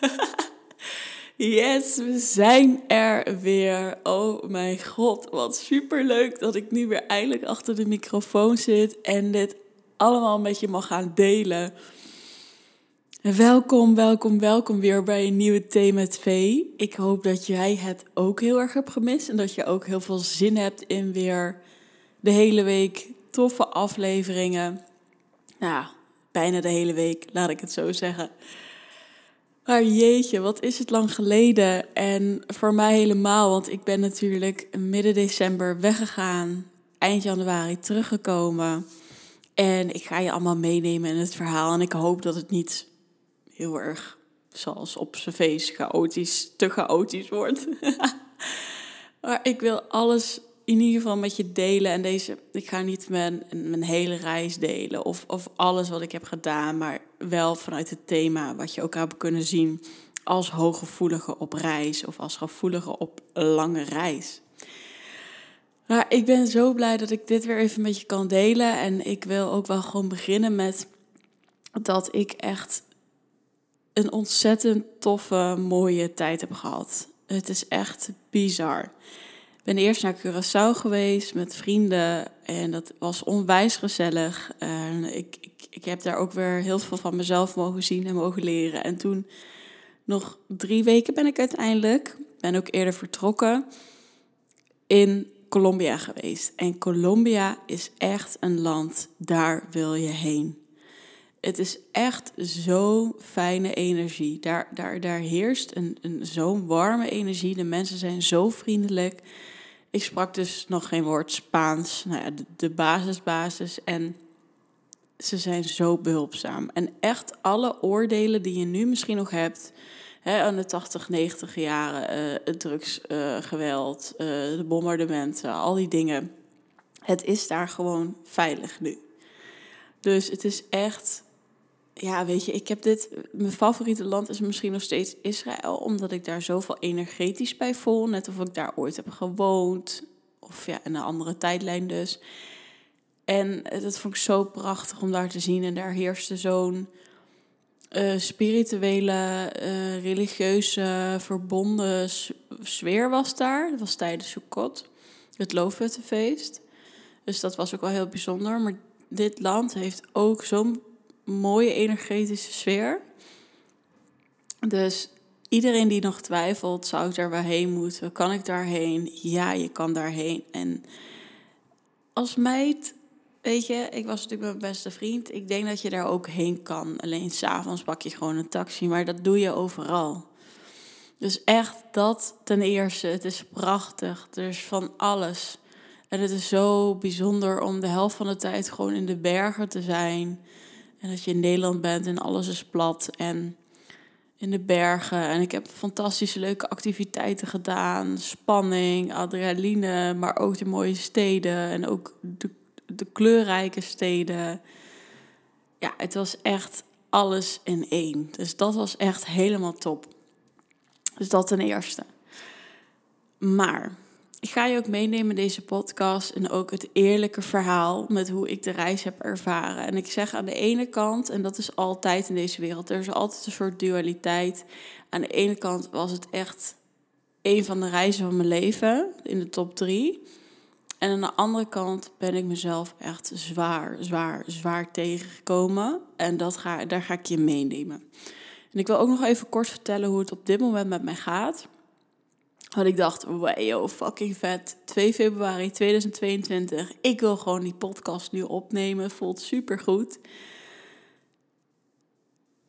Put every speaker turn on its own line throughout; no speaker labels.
Yes, we zijn er weer. Oh mijn god, wat super leuk dat ik nu weer eindelijk achter de microfoon zit en dit allemaal met je mag gaan delen. Welkom, welkom, welkom weer bij een nieuwe Thee met. Ik hoop dat jij het ook heel erg hebt gemist en dat je ook heel veel zin hebt in weer de hele week toffe afleveringen. Nou, bijna de hele week, laat ik het zo zeggen. Maar jeetje, wat is het lang geleden. En voor mij helemaal, want ik ben natuurlijk midden december weggegaan. Eind januari teruggekomen. En ik ga je allemaal meenemen in het verhaal. En ik hoop dat het niet heel erg, zoals op zijn feest, chaotisch, te chaotisch wordt. maar ik wil alles in ieder geval met je delen. En deze, ik ga niet mijn, mijn hele reis delen of, of alles wat ik heb gedaan, maar wel vanuit het thema wat je ook hebt kunnen zien als hooggevoelige op reis of als gevoelige op lange reis. Maar ik ben zo blij dat ik dit weer even met je kan delen. En ik wil ook wel gewoon beginnen met dat ik echt een ontzettend toffe, mooie tijd heb gehad. Het is echt bizar ben eerst naar Curaçao geweest met vrienden en dat was onwijs gezellig. En ik, ik, ik heb daar ook weer heel veel van mezelf mogen zien en mogen leren. En toen nog drie weken ben ik uiteindelijk, ben ook eerder vertrokken, in Colombia geweest. En Colombia is echt een land, daar wil je heen. Het is echt zo'n fijne energie. Daar, daar, daar heerst een, een zo'n warme energie. De mensen zijn zo vriendelijk. Ik sprak dus nog geen woord Spaans, nou ja, de, basisbasis. En ze zijn zo behulpzaam. En echt alle oordelen die je nu misschien nog hebt, hè, aan de 80, 90 jaren, uh, het drugsgeweld, uh, de bombardementen, al die dingen. Het is daar gewoon veilig nu. Dus het is echt ja, weet je, ik heb dit. Mijn favoriete land is misschien nog steeds Israël, omdat ik daar zoveel energetisch bij voel. Net of ik daar ooit heb gewoond. Of ja, in een andere tijdlijn dus. En dat vond ik zo prachtig om daar te zien. En daar heerste zo'n uh, spirituele, uh, religieuze, verbonden sfeer was daar. Dat was tijdens Sukkot, het Loofhuttenfeest. Dus dat was ook wel heel bijzonder. Maar dit land heeft ook zo'n mooie energetische sfeer. Dus iedereen die nog twijfelt, zou ik daar wel heen moeten? Kan ik daarheen? Ja, je kan daarheen. En als meid, weet je, ik was natuurlijk mijn beste vriend. Ik denk dat je daar ook heen kan. Alleen s'avonds pak je gewoon een taxi, maar dat doe je overal. Dus echt dat ten eerste. Het is prachtig. Er is van alles. En het is zo bijzonder om de helft van de tijd gewoon in de bergen te zijn. En dat je in Nederland bent en alles is plat en in de bergen. En ik heb fantastische leuke activiteiten gedaan. Spanning, adrenaline, maar ook de mooie steden en ook de, de kleurrijke steden. Ja, het was echt alles in één. Dus dat was echt helemaal top. Dus dat ten eerste. Maar ik ga je ook meenemen in deze podcast en ook het eerlijke verhaal met hoe ik de reis heb ervaren. En ik zeg aan de ene kant, en dat is altijd in deze wereld, er is altijd een soort dualiteit. Aan de ene kant was het echt een van de reizen van mijn leven, in de top drie. En aan de andere kant ben ik mezelf echt zwaar, zwaar, zwaar tegengekomen. En dat ga, daar ga ik je meenemen. En ik wil ook nog even kort vertellen hoe het op dit moment met mij gaat. Want ik dacht, wow, fucking vet. 2 februari 2022. Ik wil gewoon die podcast nu opnemen. Voelt super goed.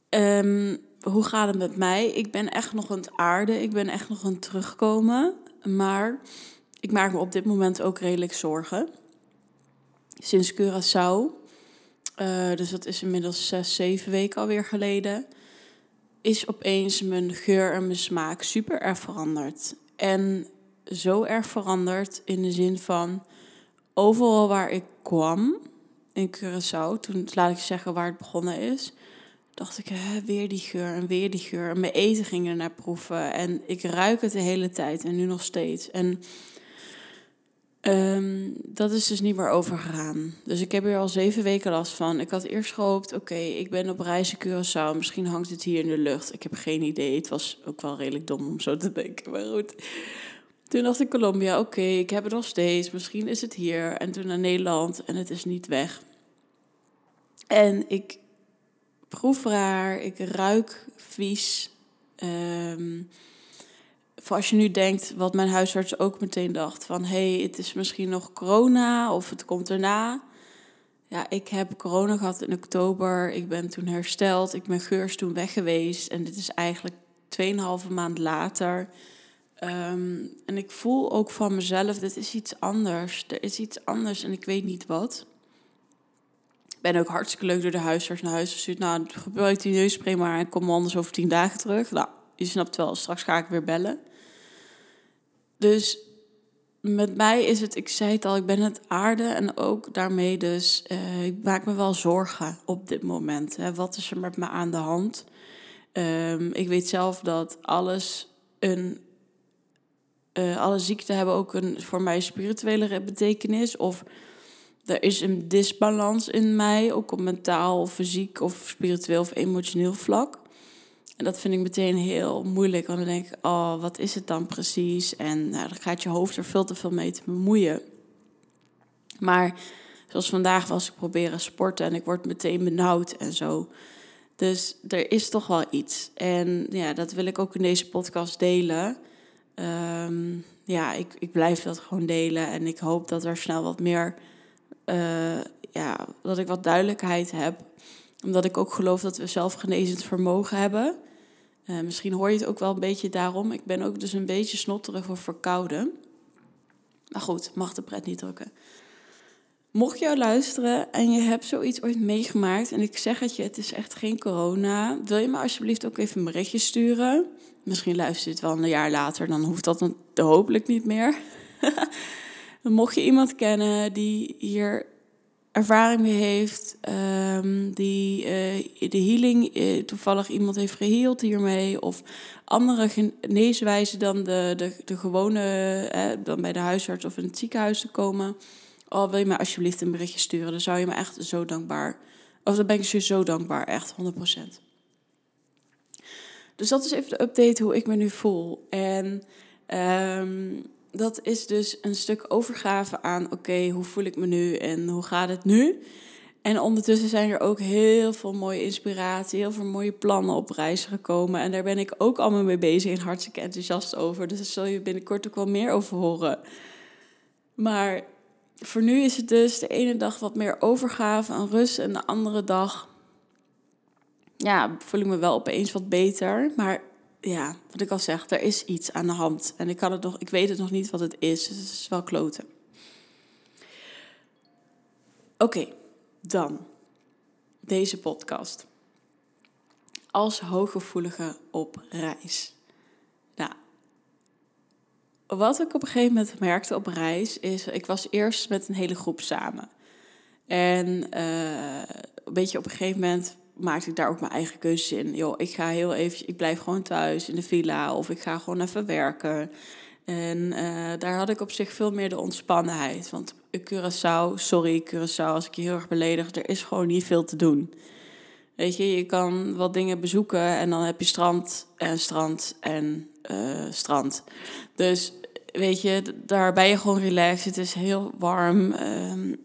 Ehm, hoe gaat het met mij? Ik ben echt nog aan het aarden. Ik ben echt nog aan het terugkomen. Maar ik maak me op dit moment ook redelijk zorgen. Sinds Curaçao, uh, dus dat is inmiddels zes, zeven weken alweer geleden, is opeens mijn geur en mijn smaak super erg veranderd. En zo erg veranderd in de zin van overal waar ik kwam in Curaçao, toen laat ik zeggen waar het begonnen is, dacht ik, hè, weer die geur en weer die geur. En mijn eten ging er naar proeven en ik ruik het de hele tijd en nu nog steeds. En Ehm, dat is dus niet meer overgegaan. Dus ik heb hier al zeven weken last van. Ik had eerst gehoopt, oké, ik ben op reis in Curaçao. Misschien hangt het hier in de lucht. Ik heb geen idee. Het was ook wel redelijk dom om zo te denken, maar goed. Toen dacht ik Colombia, oké, ik heb het nog steeds. Misschien is het hier. En toen naar Nederland en het is niet weg. En ik proef raar, ik ruik vies. Um, als je nu denkt, wat mijn huisarts ook meteen dacht, van hé, hey, het is misschien nog corona of het komt erna. Ja, ik heb corona gehad in oktober. Ik ben toen hersteld. Ik ben geurs toen weg geweest. En dit is eigenlijk 2,5 maand later. Ehm, en ik voel ook van mezelf, dit is iets anders. Er is iets anders en ik weet niet wat. Ik ben ook hartstikke leuk door de huisarts naar huis gestuurd. Nou, gebruik die neusspray maar en kom anders over tien dagen terug. Nou, je snapt wel, straks ga ik weer bellen. Dus met mij is het, ik zei het al, ik ben het aarde en ook daarmee dus, uh, ik maak me wel zorgen op dit moment. Hè. Wat is er met me aan de hand? Um, ik weet zelf dat alles een, uh, alle ziekten hebben ook een voor mij spirituele betekenis. Of er is een disbalans in mij, ook op mentaal fysiek of spiritueel of emotioneel vlak. En dat vind ik meteen heel moeilijk. Want dan denk ik, oh, wat is het dan precies? En nou, dan gaat je hoofd er veel te veel mee te bemoeien. Maar zoals vandaag was ik proberen sporten en ik word meteen benauwd en zo. Dus er is toch wel iets. En ja, dat wil ik ook in deze podcast delen. Ehm, ja, ik, ik blijf dat gewoon delen. En ik hoop dat er snel wat meer, uh, ja, dat ik wat duidelijkheid heb. Omdat ik ook geloof dat we zelfgenezend vermogen hebben. Uh, misschien hoor je het ook wel een beetje daarom. Ik ben ook dus een beetje snotterig of verkouden. Maar goed, mag de pret niet drukken. Mocht je luisteren en je hebt zoiets ooit meegemaakt en ik zeg het je, het is echt geen corona, wil je me alsjeblieft ook even een berichtje sturen? Misschien luister je het wel een jaar later, dan hoeft dat hopelijk niet meer. Mocht je iemand kennen die hier ervaring mee heeft, um, die uh, de healing uh, toevallig iemand heeft geheeld hiermee, of andere geneeswijzen dan de, de, de gewone, dan bij de huisarts of in het ziekenhuis te komen. Oh, wil je mij alsjeblieft een berichtje sturen? Dan zou je me echt zo dankbaar, of dan ben ik je zo dankbaar, echt 100%. Dus dat is even de update hoe ik me nu voel. En um, dat is dus een stuk overgave aan, oké, hoe voel ik me nu en hoe gaat het nu? En ondertussen zijn er ook heel veel mooie inspiratie, heel veel mooie plannen op reis gekomen. En daar ben ik ook allemaal mee bezig en hartstikke enthousiast over. Dus daar zul je binnenkort ook wel meer over horen. Maar voor nu is het dus de ene dag wat meer overgave en rust. En de andere dag, ja, voel ik me wel opeens wat beter. Maar ja, wat ik al zeg, er is iets aan de hand. En ik, kan het nog, ik weet het nog niet wat het is, dus het is wel kloten. Oké, dan deze podcast. Als hooggevoelige op reis. Nou, wat ik op een gegeven moment merkte op reis is, ik was eerst met een hele groep samen. En uh, een beetje op een gegeven moment maakte ik daar ook mijn eigen keuzes in. Joh, ik ga heel even, ik blijf gewoon thuis in de villa of ik ga gewoon even werken. En uh, daar had ik op zich veel meer de ontspannenheid. Want Curaçao, sorry Curaçao als ik je heel erg beledig, er is gewoon niet veel te doen. Weet je, je kan wat dingen bezoeken en dan heb je strand en strand en uh, strand. Dus weet je, daar ben je gewoon relaxed. Het is heel warm. Uh,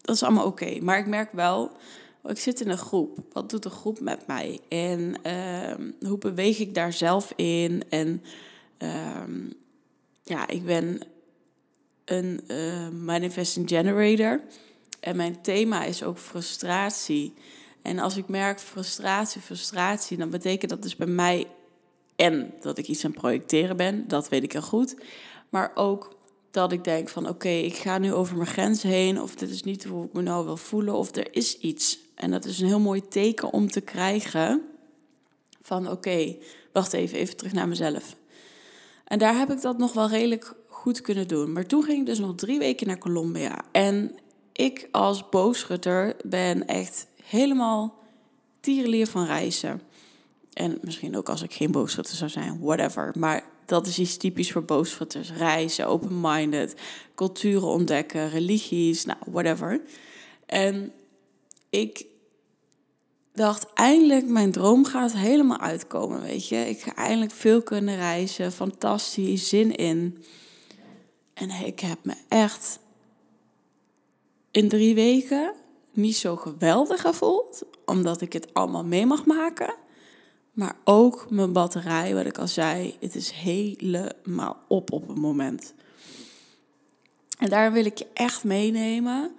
dat is allemaal oké. Maar ik merk wel Oh, ik zit in een groep. Wat doet de groep met mij? En uh, hoe beweeg ik daar zelf in? En uh, ja, ik ben een uh, manifesting generator. En mijn thema is ook frustratie. En als ik merk frustratie, frustratie, dan betekent dat dus bij mij en dat ik iets aan projecteren ben, dat weet ik heel goed. Maar ook dat ik denk van oké, ik ga nu over mijn grenzen heen, of dit is niet hoe ik me nou wil voelen, of er is iets. En dat is een heel mooi teken om te krijgen van oké, wacht even, even terug naar mezelf. En daar heb ik dat nog wel redelijk goed kunnen doen. Maar toen ging ik dus nog drie weken naar Colombia. En ik als boogschutter ben echt helemaal tierenlier van reizen. En misschien ook als ik geen boogschutter zou zijn, whatever. Maar dat is iets typisch voor boogschutters. Reizen, open-minded, culturen ontdekken, religies, nou, whatever. En ik dacht, eindelijk, mijn droom gaat helemaal uitkomen, weet je. Ik ga eindelijk veel kunnen reizen, fantastisch, zin in. En ik heb me echt in drie weken niet zo geweldig gevoeld, omdat ik het allemaal mee mag maken. Maar ook mijn batterij, wat ik al zei, het is helemaal op op een moment. En daar wil ik je echt meenemen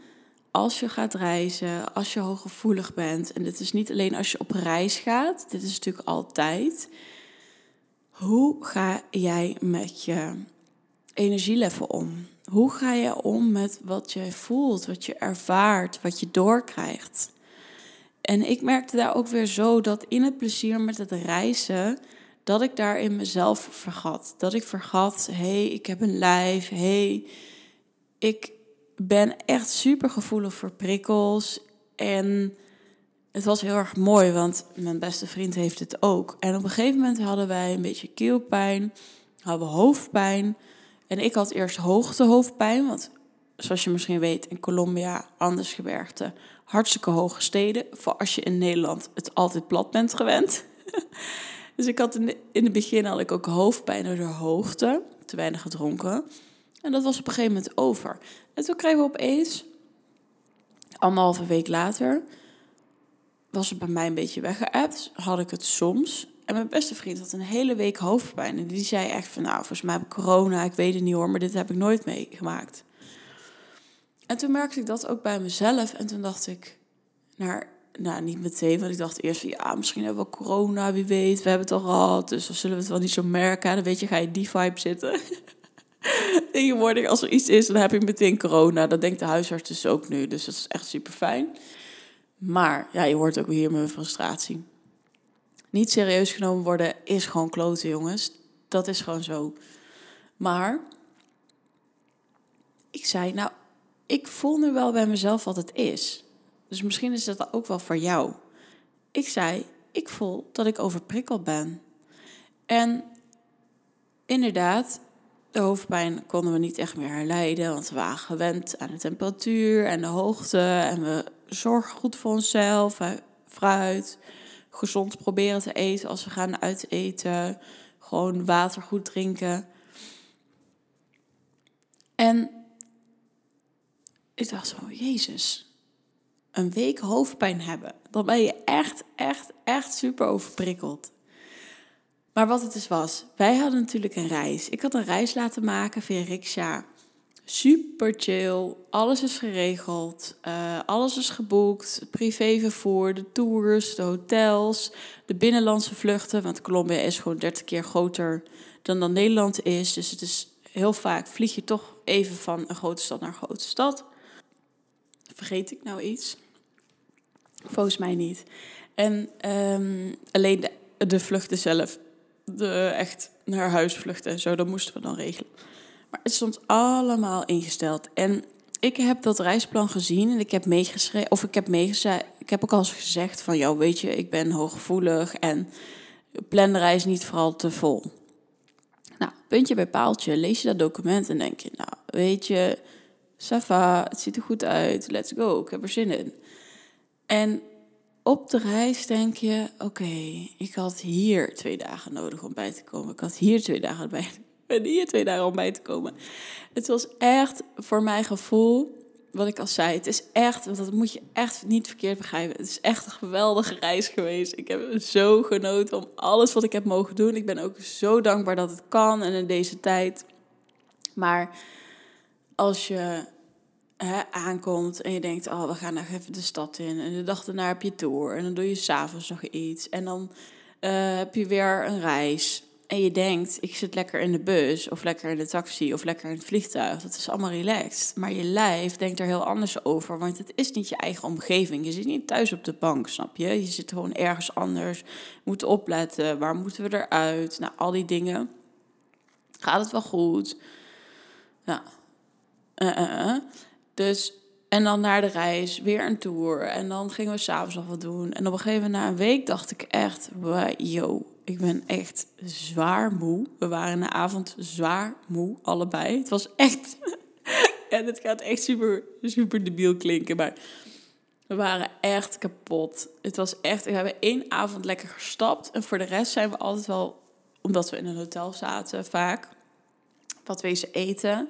als je gaat reizen, als je hooggevoelig bent. En dit is niet alleen als je op reis gaat, dit is natuurlijk altijd. Hoe ga jij met je energielevel om? Hoe ga je om met wat je voelt, wat je ervaart, wat je doorkrijgt? En ik merkte daar ook weer zo dat in het plezier met het reizen, dat ik daar in mezelf vergat. Dat ik vergat, hé, hey, ik heb een lijf, hé, hey, ik ben echt super gevoelig voor prikkels. En het was heel erg mooi, want mijn beste vriend heeft het ook. En op een gegeven moment hadden wij een beetje keelpijn, hadden we hoofdpijn. En ik had eerst hoogtehoofdpijn, want zoals je misschien weet, in Colombia, Andesgebergte, hartstikke hoge steden. Voor als je in Nederland het altijd plat bent gewend. dus ik had in, in het begin had ik ook hoofdpijn door de hoogte, te weinig gedronken. En dat was op een gegeven moment over. En toen kregen we opeens, anderhalve week later, was het bij mij een beetje weggeëpt. Had ik het soms. En mijn beste vriend had een hele week hoofdpijn. En die zei echt van, nou, volgens mij heb ik corona. Ik weet het niet hoor, maar dit heb ik nooit meegemaakt. En toen merkte ik dat ook bij mezelf. En toen dacht ik, naar, nou niet meteen, want ik dacht eerst van, ja, misschien hebben we corona, wie weet. We hebben het al gehad, dus dan zullen we het wel niet zo merken. Dan weet je, ga je die vibe zitten. Tegenwoordig, als er iets is, dan heb ik meteen corona. Dat denkt de huisarts dus ook nu. Dus dat is echt super fijn. Maar ja, je hoort ook hier mijn frustratie. Niet serieus genomen worden is gewoon kloten, jongens. Dat is gewoon zo. Maar ik zei, nou, ik voel nu wel bij mezelf wat het is. Dus misschien is dat ook wel voor jou. Ik zei, ik voel dat ik overprikkeld ben. En inderdaad, de hoofdpijn konden we niet echt meer herleiden, want we waren gewend aan de temperatuur en de hoogte. En we zorgen goed voor onszelf, fruit, gezond proberen te eten als we gaan uiteten, gewoon water goed drinken. En ik dacht zo, Jezus, een week hoofdpijn hebben, dan ben je echt, echt, echt super overprikkeld. Maar wat het dus was, wij hadden natuurlijk een reis. Ik had een reis laten maken via Riksha. Super chill, alles is geregeld, uh, alles is geboekt. Privévervoer, de tours, de hotels, de binnenlandse vluchten. Want Colombia is gewoon 30 keer groter dan dan Nederland is. Dus het is heel vaak vlieg je toch even van een grote stad naar een grote stad. Vergeet ik nou iets? Volgens mij niet. En um, alleen de, de vluchten zelf de echt naar huis vluchten en zo. Dat moesten we dan regelen. Maar het stond allemaal ingesteld. En ik heb dat reisplan gezien en ik heb meegeschreven, of ik heb meegezegd, ik heb ook al eens gezegd van, jou weet je, ik ben hooggevoelig en plan de reis niet vooral te vol. Nou, puntje bij paaltje, lees je dat document en denk je, nou, weet je, Safa, het ziet er goed uit, let's go, ik heb er zin in. En op de reis denk je: oké, ik had hier twee dagen nodig om bij te komen. Ik had hier twee dagen bij, en hier twee dagen om bij te komen. Het was echt voor mijn gevoel, wat ik al zei, het is echt, want dat moet je echt niet verkeerd begrijpen. Het is echt een geweldige reis geweest. Ik heb zo genoten om alles wat ik heb mogen doen. Ik ben ook zo dankbaar dat het kan en in deze tijd. Maar als je aankomt en je denkt, oh, we gaan nog even de stad in. En de dag daarna heb je tour. En dan doe je s'avonds nog iets. En dan uh, heb je weer een reis. En je denkt, ik zit lekker in de bus, of lekker in de taxi, of lekker in het vliegtuig. Dat is allemaal relaxed. Maar je lijf denkt er heel anders over, want het is niet je eigen omgeving. Je zit niet thuis op de bank, snap je? Je zit gewoon ergens anders. Moet opletten, waar moeten we eruit? Nou, al die dingen. Gaat het wel goed? Uh, uh, uh. Dus En dan naar de reis, weer een tour. En dan gingen we s'avonds nog wat doen. En op een gegeven moment, na een week, dacht ik echt... Yo, ik ben echt zwaar moe. We waren in de avond zwaar moe, allebei. Het was echt... en het gaat echt super, super debiel klinken, maar... We waren echt kapot. Het was echt... We hebben één avond lekker gestapt. En voor de rest zijn we altijd wel... Omdat we in een hotel zaten, vaak... Wat wezen eten...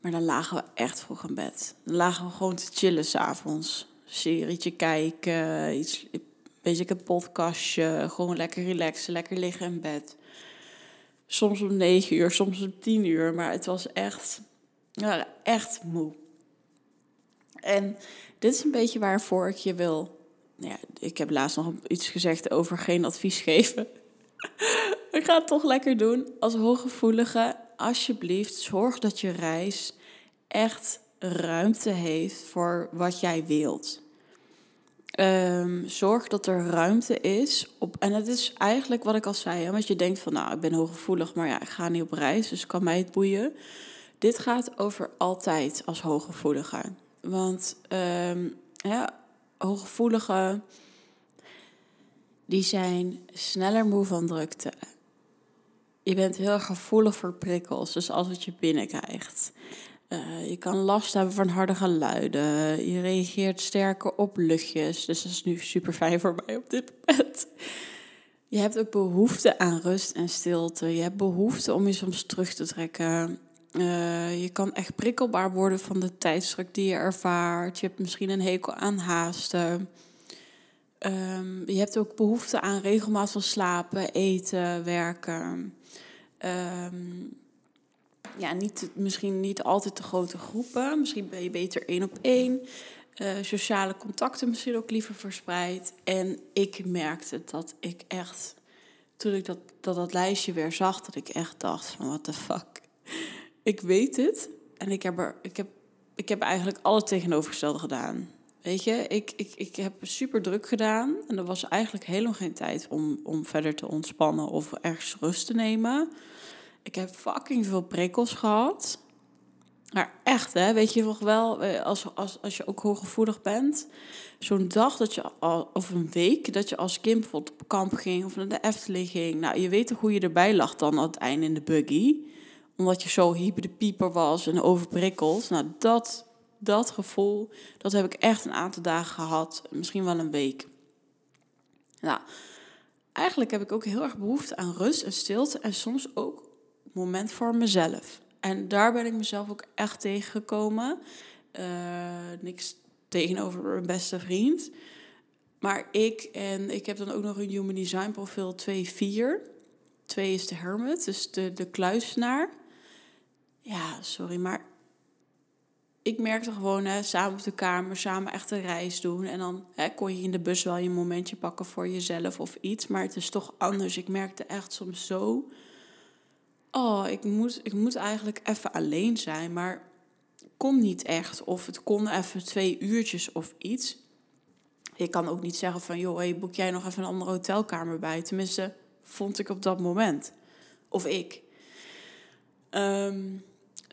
Maar dan lagen we echt vroeg in bed. Dan lagen we gewoon te chillen s'avonds. Serietje kijken, iets, een beetje een podcastje. Gewoon lekker relaxen, lekker liggen in bed. Soms om negen uur, soms om tien uur. Maar het was echt, ja, echt moe. En dit is een beetje waarvoor ik je wil... Ja, ik heb laatst nog iets gezegd over geen advies geven. ik ga het toch lekker doen. Als hooggevoelige alsjeblieft zorg dat je reis echt ruimte heeft voor wat jij wilt. Um, zorg dat er ruimte is. Op, en het is eigenlijk wat ik al zei. Hè, want je denkt van, nou, ik ben hooggevoelig, maar ja, ik ga niet op reis, dus kan mij het boeien. Dit gaat over altijd als hooggevoelige. Want um, ja, hooggevoeligen, die zijn sneller moe van drukte. Je bent heel gevoelig voor prikkels, dus als het je binnenkrijgt. Uh, je kan last hebben van harde geluiden. Je reageert sterker op luchtjes. Dus dat is nu super fijn voor mij op dit moment. Je hebt ook behoefte aan rust en stilte. Je hebt behoefte om je soms terug te trekken. Uh, je kan echt prikkelbaar worden van de tijdsdruk die je ervaart. Je hebt misschien een hekel aan haasten. Um, je hebt ook behoefte aan regelmaat van slapen, eten, werken. Um, ja, niet, misschien niet altijd de grote groepen. Misschien ben je beter één op één. Uh, sociale contacten misschien ook liever verspreid. En ik merkte dat ik echt, toen ik dat, dat, dat lijstje weer zag, dat ik echt dacht van what the fuck. Ik weet het en ik heb, er, ik heb, ik heb eigenlijk alle tegenovergestelde gedaan. Weet je, ik, ik, ik heb super druk gedaan en er was eigenlijk helemaal geen tijd om, om verder te ontspannen of ergens rust te nemen. Ik heb fucking veel prikkels gehad. Maar echt, hè, weet je nog wel, eh, als, als, als je ook hooggevoelig bent, zo'n dag dat je al, of een week dat je als kind bijvoorbeeld op kamp ging of naar de Efteling ging. Nou, je weet toch hoe je erbij lag dan aan het einde in de buggy, omdat je zo hyper de pieper was en overprikkeld. Nou, dat, dat gevoel, dat heb ik echt een aantal dagen gehad, misschien wel een week. Nou, eigenlijk heb ik ook heel erg behoefte aan rust en stilte en soms ook moment voor mezelf. En daar ben ik mezelf ook echt tegengekomen. Uh, niks tegenover mijn beste vriend. Maar ik en ik heb dan ook nog een Human Design profiel 2-4. 2 is de hermit, dus de, de kluisenaar. Ja, sorry, maar ik merkte gewoon hè, samen op de kamer, samen echt een reis doen. En dan hè, kon je in de bus wel je momentje pakken voor jezelf of iets. Maar het is toch anders. Ik merkte echt soms zo oh, ik moet, ik moet eigenlijk even alleen zijn, maar kon niet echt. Of het kon even twee uurtjes of iets. Je kan ook niet zeggen van, joh, hey, boek jij nog even een andere hotelkamer bij. Tenminste, vond ik op dat moment. Of ik. Ehm,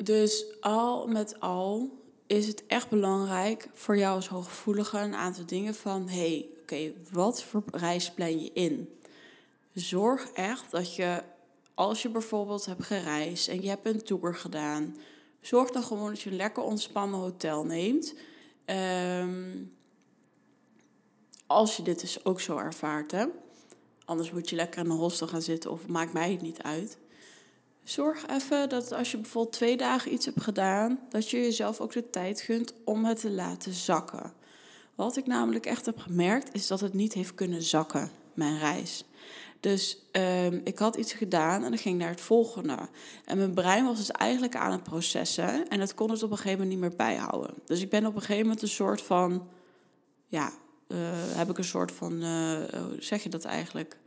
dus al met al is het echt belangrijk voor jou als hooggevoelige een aantal dingen van, hey, oké, wat voor reis plan je in? Zorg echt dat je als je bijvoorbeeld hebt gereisd en je hebt een tour gedaan, zorg dan gewoon dat je een lekker ontspannen hotel neemt. Ehm, als je dit dus ook zo ervaart, hè. Anders moet je lekker in een hostel gaan zitten of maakt mij het niet uit. Zorg even dat als je bijvoorbeeld twee dagen iets hebt gedaan, dat je jezelf ook de tijd gunt om het te laten zakken. Wat ik namelijk echt heb gemerkt, is dat het niet heeft kunnen zakken, mijn reis. Dus um, ik had iets gedaan en dan ging naar het volgende. En mijn brein was dus eigenlijk aan het processen en dat kon het op een gegeven moment niet meer bijhouden. Dus ik ben op een gegeven moment een soort van, ja, uh, heb ik een soort van, uh, hoe zeg je dat eigenlijk?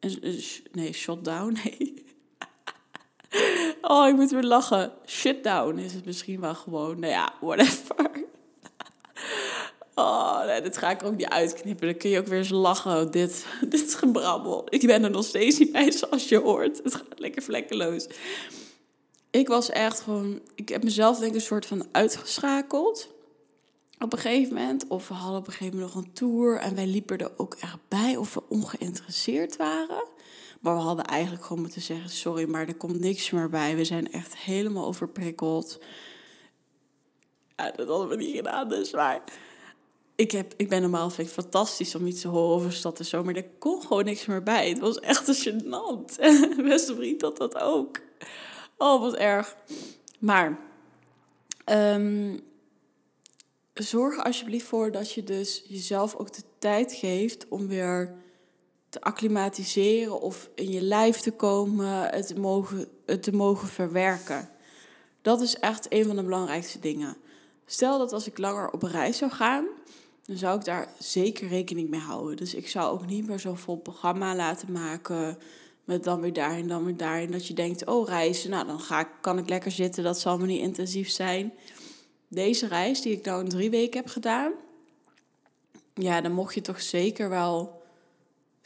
Een, nee, shutdown, nee. oh, ik moet weer lachen. Shutdown is het misschien wel gewoon, nou ja, whatever. Oh, nee, dit ga ik ook niet uitknippen. Dan kun je ook weer eens lachen. Dit, dit is gebrabbel. Ik ben er nog steeds niet bij, zoals je hoort. Het gaat lekker vlekkeloos. ik was echt gewoon, ik heb mezelf denk ik een soort van uitgeschakeld op een gegeven moment. Of we hadden op een gegeven moment nog een tour en wij liepen er ook echt bij of we ongeïnteresseerd waren. Maar we hadden eigenlijk gewoon moeten zeggen: sorry, maar er komt niks meer bij. We zijn echt helemaal overprikkeld. Dat hadden we niet gedaan, dus maar. Ik, heb, ik ben normaal vind ik fantastisch om iets te horen over stad en zo, maar er kon gewoon niks meer bij. Het was echt een gênant. Beste vriend had dat ook. Oh, wat erg. Maar um, zorg alsjeblieft voor dat je dus jezelf ook de tijd geeft om weer te acclimatiseren of in je lijf te komen, het mogen, het te mogen verwerken. Dat is echt een van de belangrijkste dingen. Stel dat als ik langer op reis zou gaan, dan zou ik daar zeker rekening mee houden. Dus ik zou ook niet meer zo'n vol programma laten maken met dan weer daarin, dan weer daarin. Dat je denkt, oh reizen, nou dan ga ik, kan ik lekker zitten, dat zal me niet intensief zijn. Deze reis die ik nou in drie weken heb gedaan, ja, dan mocht je toch zeker wel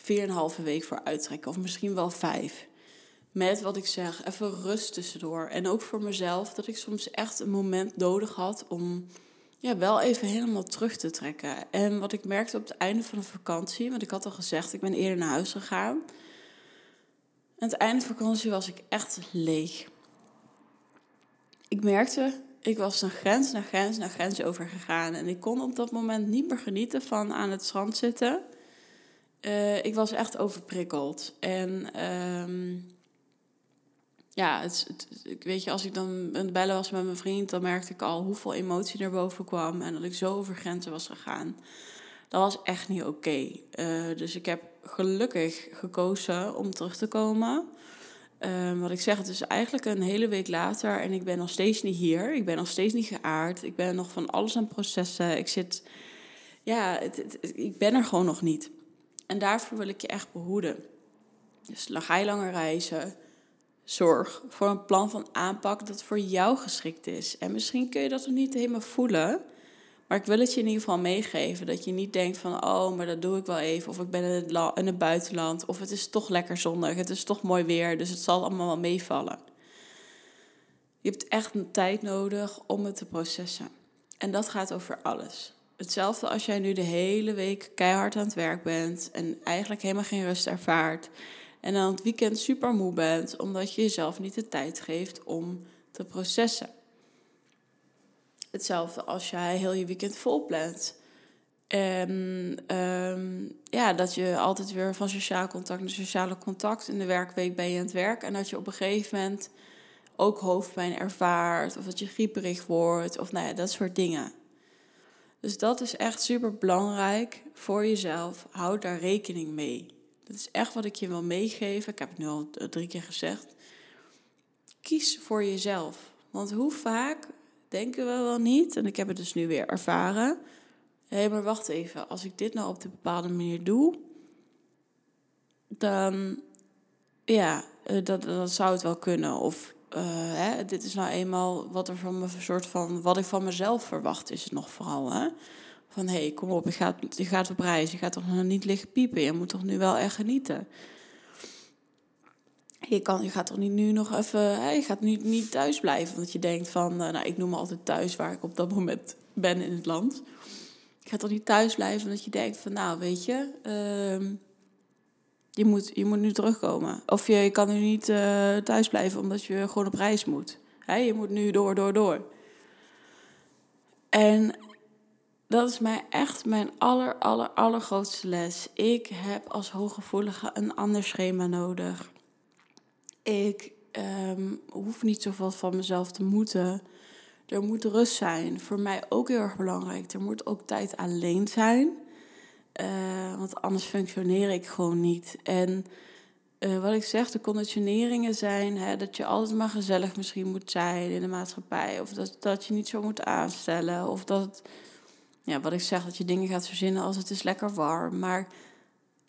vier en een halve week voor uittrekken. Of misschien wel vijf. Met wat ik zeg, even rust tussendoor. En ook voor mezelf, dat ik soms echt een moment nodig had om ja, wel even helemaal terug te trekken. En wat ik merkte op het einde van de vakantie, want ik had al gezegd, ik ben eerder naar huis gegaan. Aan het einde van de vakantie was ik echt leeg. Ik merkte, ik was een grens naar grens naar grens overgegaan. En ik kon op dat moment niet meer genieten van aan het strand zitten. Uh, ik was echt overprikkeld. En um, ja, het, weet je, als ik dan aan het bellen was met mijn vriend, dan merkte ik al hoeveel emotie naar boven kwam en dat ik zo over grenzen was gegaan. Dat was echt niet oké. Uh, dus ik heb gelukkig gekozen om terug te komen. Uh, wat ik zeg, het is eigenlijk een hele week later en ik ben nog steeds niet hier. Ik ben nog steeds niet geaard. Ik ben nog van alles aan processen. Ik zit, ja, het, ik ben er gewoon nog niet. En daarvoor wil ik je echt behoeden. Dus ga je langer reizen, zorg voor een plan van aanpak dat voor jou geschikt is. En misschien kun je dat nog niet helemaal voelen. Maar ik wil het je in ieder geval meegeven. Dat je niet denkt van, oh, maar dat doe ik wel even. Of ik ben in het, in het buitenland. Of het is toch lekker zonnig. Het is toch mooi weer. Dus het zal allemaal wel meevallen. Je hebt echt tijd nodig om het te processen. En dat gaat over alles. Hetzelfde als jij nu de hele week keihard aan het werk bent en eigenlijk helemaal geen rust ervaart. En dan het weekend super moe bent omdat je jezelf niet de tijd geeft om te processen. Hetzelfde als jij heel je weekend vol plant. En um, ja, dat je altijd weer van sociaal contact naar sociale contact. In de werkweek ben je aan het werk. En dat je op een gegeven moment ook hoofdpijn ervaart. Of dat je grieperig wordt. Of nou ja, dat soort dingen. Dus dat is echt super belangrijk voor jezelf. Houd daar rekening mee. Dat is echt wat ik je wil meegeven. Ik heb het nu al drie keer gezegd. Kies voor jezelf. Want hoe vaak denken we wel niet, en ik heb het dus nu weer ervaren. Hé, hey, maar wacht even. Als ik dit nou op een bepaalde manier doe, dan ja, eh, dat, dat zou het wel kunnen. Of uh, hè, dit is nou eenmaal wat er van soort van wat ik van mezelf verwacht, is het nog vooral. Hè? Van hé, hey, kom op, je gaat, je gaat op reis, je gaat toch nog niet liggen piepen, je moet toch nu wel echt genieten. Je, kan, je gaat toch niet nu nog even, je gaat niet, niet thuis blijven, want je denkt van, uh, nou ik noem me altijd thuis waar ik op dat moment ben in het land. Je gaat toch niet thuis blijven, omdat je denkt van, nou weet je, uh, je moet, je moet nu terugkomen. Of je, kan nu niet uh, thuis blijven omdat je gewoon op reis moet. He, je moet nu door, door, door. En dat is mij echt mijn aller, aller, allergrootste les. Ik heb als hooggevoelige een ander schema nodig. Ik um, hoef niet zoveel van mezelf te moeten. Er moet rust zijn. Voor mij ook heel erg belangrijk. Er moet ook tijd alleen zijn. Uh, want anders functioneer ik gewoon niet. En uh, wat ik zeg, de conditioneringen zijn hè, dat je altijd maar gezellig misschien moet zijn in de maatschappij. Of dat, dat je niet zo moet aanstellen. Of dat, ja, wat ik zeg, dat je dingen gaat verzinnen als het is lekker warm. Maar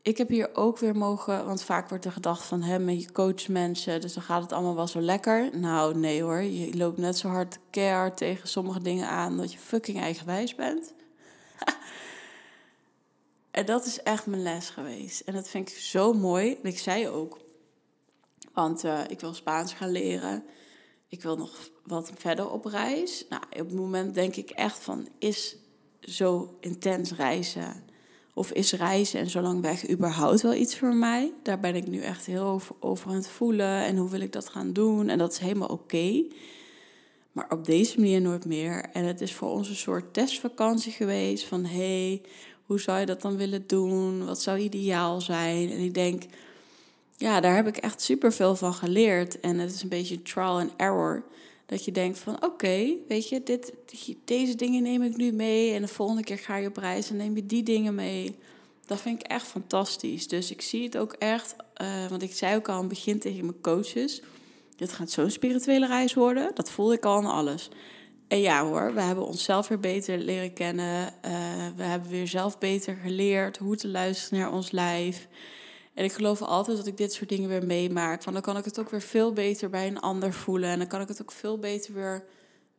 ik heb hier ook weer mogen, want vaak wordt er gedacht van hè, je coach mensen, dus dan gaat het allemaal wel zo lekker. Nou, nee hoor, je loopt net zo hard keihard tegen sommige dingen aan dat je fucking eigenwijs bent. En dat is echt mijn les geweest. En dat vind ik zo mooi. En ik zei ook, want uh, ik wil Spaans gaan leren. ik wil nog wat verder op reis. Nou, op het moment denk ik echt van, is zo intens reizen of is reizen en zo lang weg überhaupt wel iets voor mij? Daar ben ik nu echt heel over, over aan het voelen en hoe wil ik dat gaan doen? En dat is helemaal oké. Maar op deze manier nooit meer. En het is voor ons een soort testvakantie geweest van hey, hoe zou je dat dan willen doen? Wat zou ideaal zijn? En ik denk, ja, daar heb ik echt super veel van geleerd. En het is een beetje trial and error. Dat je denkt van oké, weet je, dit, deze dingen neem ik nu mee. En de volgende keer ga je op reis en neem je die dingen mee. Dat vind ik echt fantastisch. Dus ik zie het ook echt, uh, want ik zei ook al aan het begin tegen mijn coaches. Dit gaat zo'n spirituele reis worden. Dat voelde ik al aan alles. Ja hoor, we hebben onszelf weer beter leren kennen. Uh, we hebben weer zelf beter geleerd hoe te luisteren naar ons lijf. En ik geloof altijd dat ik dit soort dingen weer meemaak. Want dan kan ik het ook weer veel beter bij een ander voelen. En dan kan ik het ook veel beter weer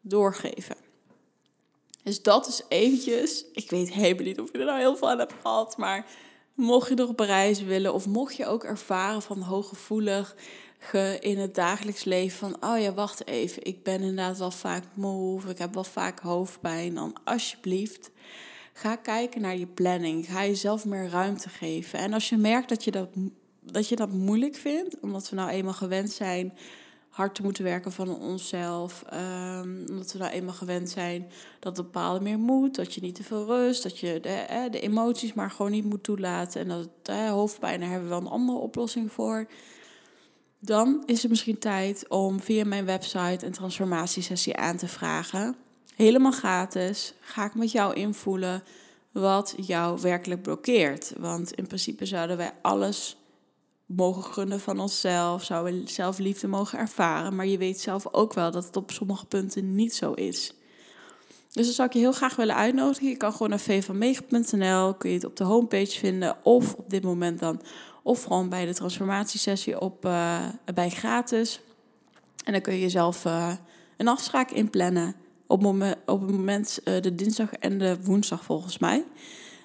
doorgeven. Dus dat is eventjes. Ik weet helemaal niet of je er nou heel veel aan hebt gehad. Maar mocht je nog op reis willen. Of mocht je ook ervaren van hooggevoelig in het dagelijks leven. Van oh ja, wacht even. Ik ben inderdaad wel vaak moe. Of ik heb wel vaak hoofdpijn. Dan alsjeblieft Ga kijken naar je planning. Ga jezelf meer ruimte geven. En als je merkt dat je dat, dat, je dat moeilijk vindt, omdat we nou eenmaal gewend zijn hard te moeten werken van onszelf. Um, omdat we nou eenmaal gewend zijn dat bepaalde meer moet. Dat je niet te veel rust. Dat je de, de emoties maar gewoon niet moet toelaten. En dat hoofdpijn, hebben we wel een andere oplossing voor. Dan is het misschien tijd om via mijn website een transformatiesessie aan te vragen. Helemaal gratis. Ga ik met jou invoelen wat jou werkelijk blokkeert. Want in principe zouden wij alles mogen gunnen van onszelf. Zouden we zelf liefde mogen ervaren. Maar je weet zelf ook wel dat het op sommige punten niet zo is. Dus dan zou ik je heel graag willen uitnodigen. Je kan gewoon naar vvanmega.nl, kun je het op de homepage vinden. Of op dit moment dan, of gewoon bij de transformatiesessie op, uh, bij gratis. En dan kun je jezelf uh, een afspraak inplannen op, op het moment uh, de dinsdag en de woensdag volgens mij.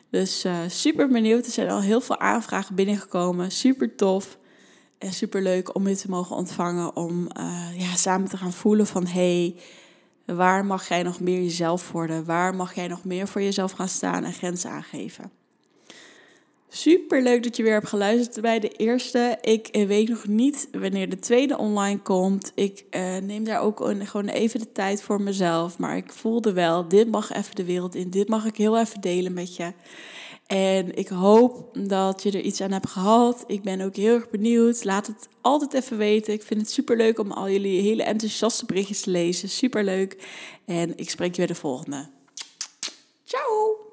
Dus super benieuwd. Er zijn al heel veel aanvragen binnengekomen. Super tof. En super leuk om je te mogen ontvangen. Om ja, samen te gaan voelen van hey, waar mag jij nog meer jezelf worden? Waar mag jij nog meer voor jezelf gaan staan en grenzen aangeven? Super leuk dat je weer hebt geluisterd bij de eerste. Ik eh, weet nog niet wanneer de tweede online komt. Ik uh, neem daar ook gewoon even de tijd voor mezelf. Maar ik voelde wel, dit mag even de wereld in. Dit mag ik heel even delen met je. En ik hoop dat je er iets aan hebt gehad. Ik ben ook heel erg benieuwd. Laat het altijd even weten. Ik vind het super leuk om al jullie hele enthousiaste berichtjes te lezen. Super leuk. En ik spreek je weer de volgende. Ciao!